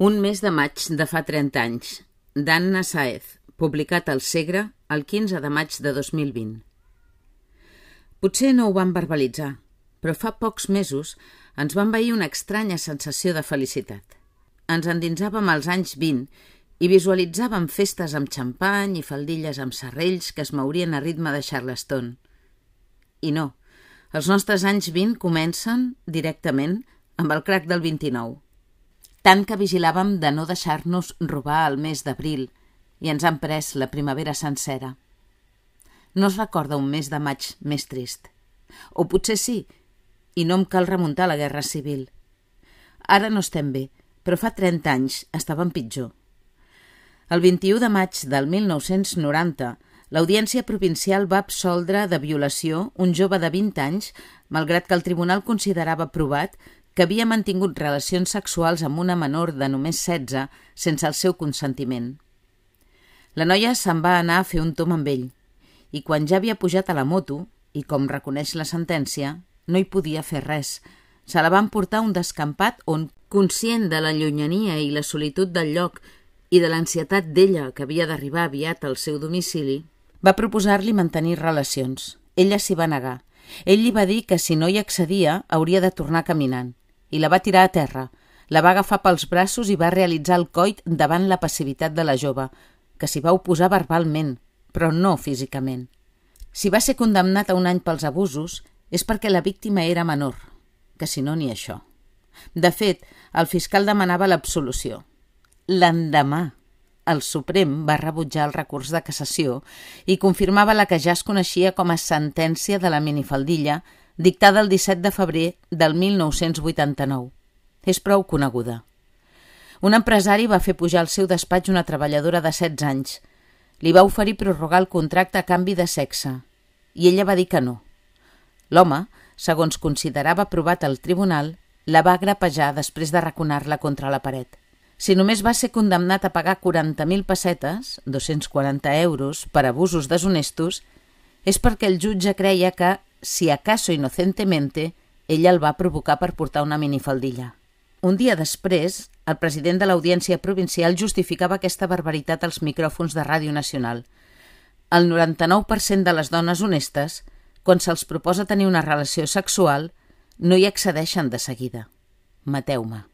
Un mes de maig de fa 30 anys, d'Anna Saez, publicat al Segre el 15 de maig de 2020. Potser no ho van verbalitzar, però fa pocs mesos ens van veir una estranya sensació de felicitat. Ens endinsàvem als anys 20 i visualitzàvem festes amb xampany i faldilles amb serrells que es mourien a ritme de Charleston. I no, els nostres anys 20 comencen directament amb el crac del 29. Tant que vigilàvem de no deixar-nos robar el mes d'abril i ens han pres la primavera sencera. No es recorda un mes de maig més trist. O potser sí, i no em cal remuntar la Guerra Civil. Ara no estem bé, però fa 30 anys estàvem pitjor. El 21 de maig del 1990, l'Audiència Provincial va absoldre de violació un jove de 20 anys, malgrat que el tribunal considerava provat que havia mantingut relacions sexuals amb una menor de només 16 sense el seu consentiment. La noia se'n va anar a fer un tom amb ell, i quan ja havia pujat a la moto, i com reconeix la sentència, no hi podia fer res. Se la van portar un descampat on, conscient de la llunyania i la solitud del lloc i de l'ansietat d'ella que havia d'arribar aviat al seu domicili, va proposar-li mantenir relacions. Ella s'hi va negar. Ell li va dir que si no hi accedia hauria de tornar caminant i la va tirar a terra. La va agafar pels braços i va realitzar el coit davant la passivitat de la jove, que s'hi va oposar verbalment, però no físicament. Si va ser condemnat a un any pels abusos, és perquè la víctima era menor, que si no ni això. De fet, el fiscal demanava l'absolució. L'endemà, el Suprem va rebutjar el recurs de cassació i confirmava la que ja es coneixia com a sentència de la minifaldilla dictada el 17 de febrer del 1989. És prou coneguda. Un empresari va fer pujar al seu despatx una treballadora de 16 anys. Li va oferir prorrogar el contracte a canvi de sexe i ella va dir que no. L'home, segons considerava provat al tribunal, la va grapejar després de raconar-la contra la paret. Si només va ser condemnat a pagar 40.000 pessetes, 240 euros, per abusos deshonestos, és perquè el jutge creia que, si acaso inocentemente, ella el va provocar per portar una minifaldilla. Un dia després, el president de l'Audiència Provincial justificava aquesta barbaritat als micròfons de Ràdio Nacional. El 99% de les dones honestes quan se'ls proposa tenir una relació sexual, no hi accedeixen de seguida. Mateu-me.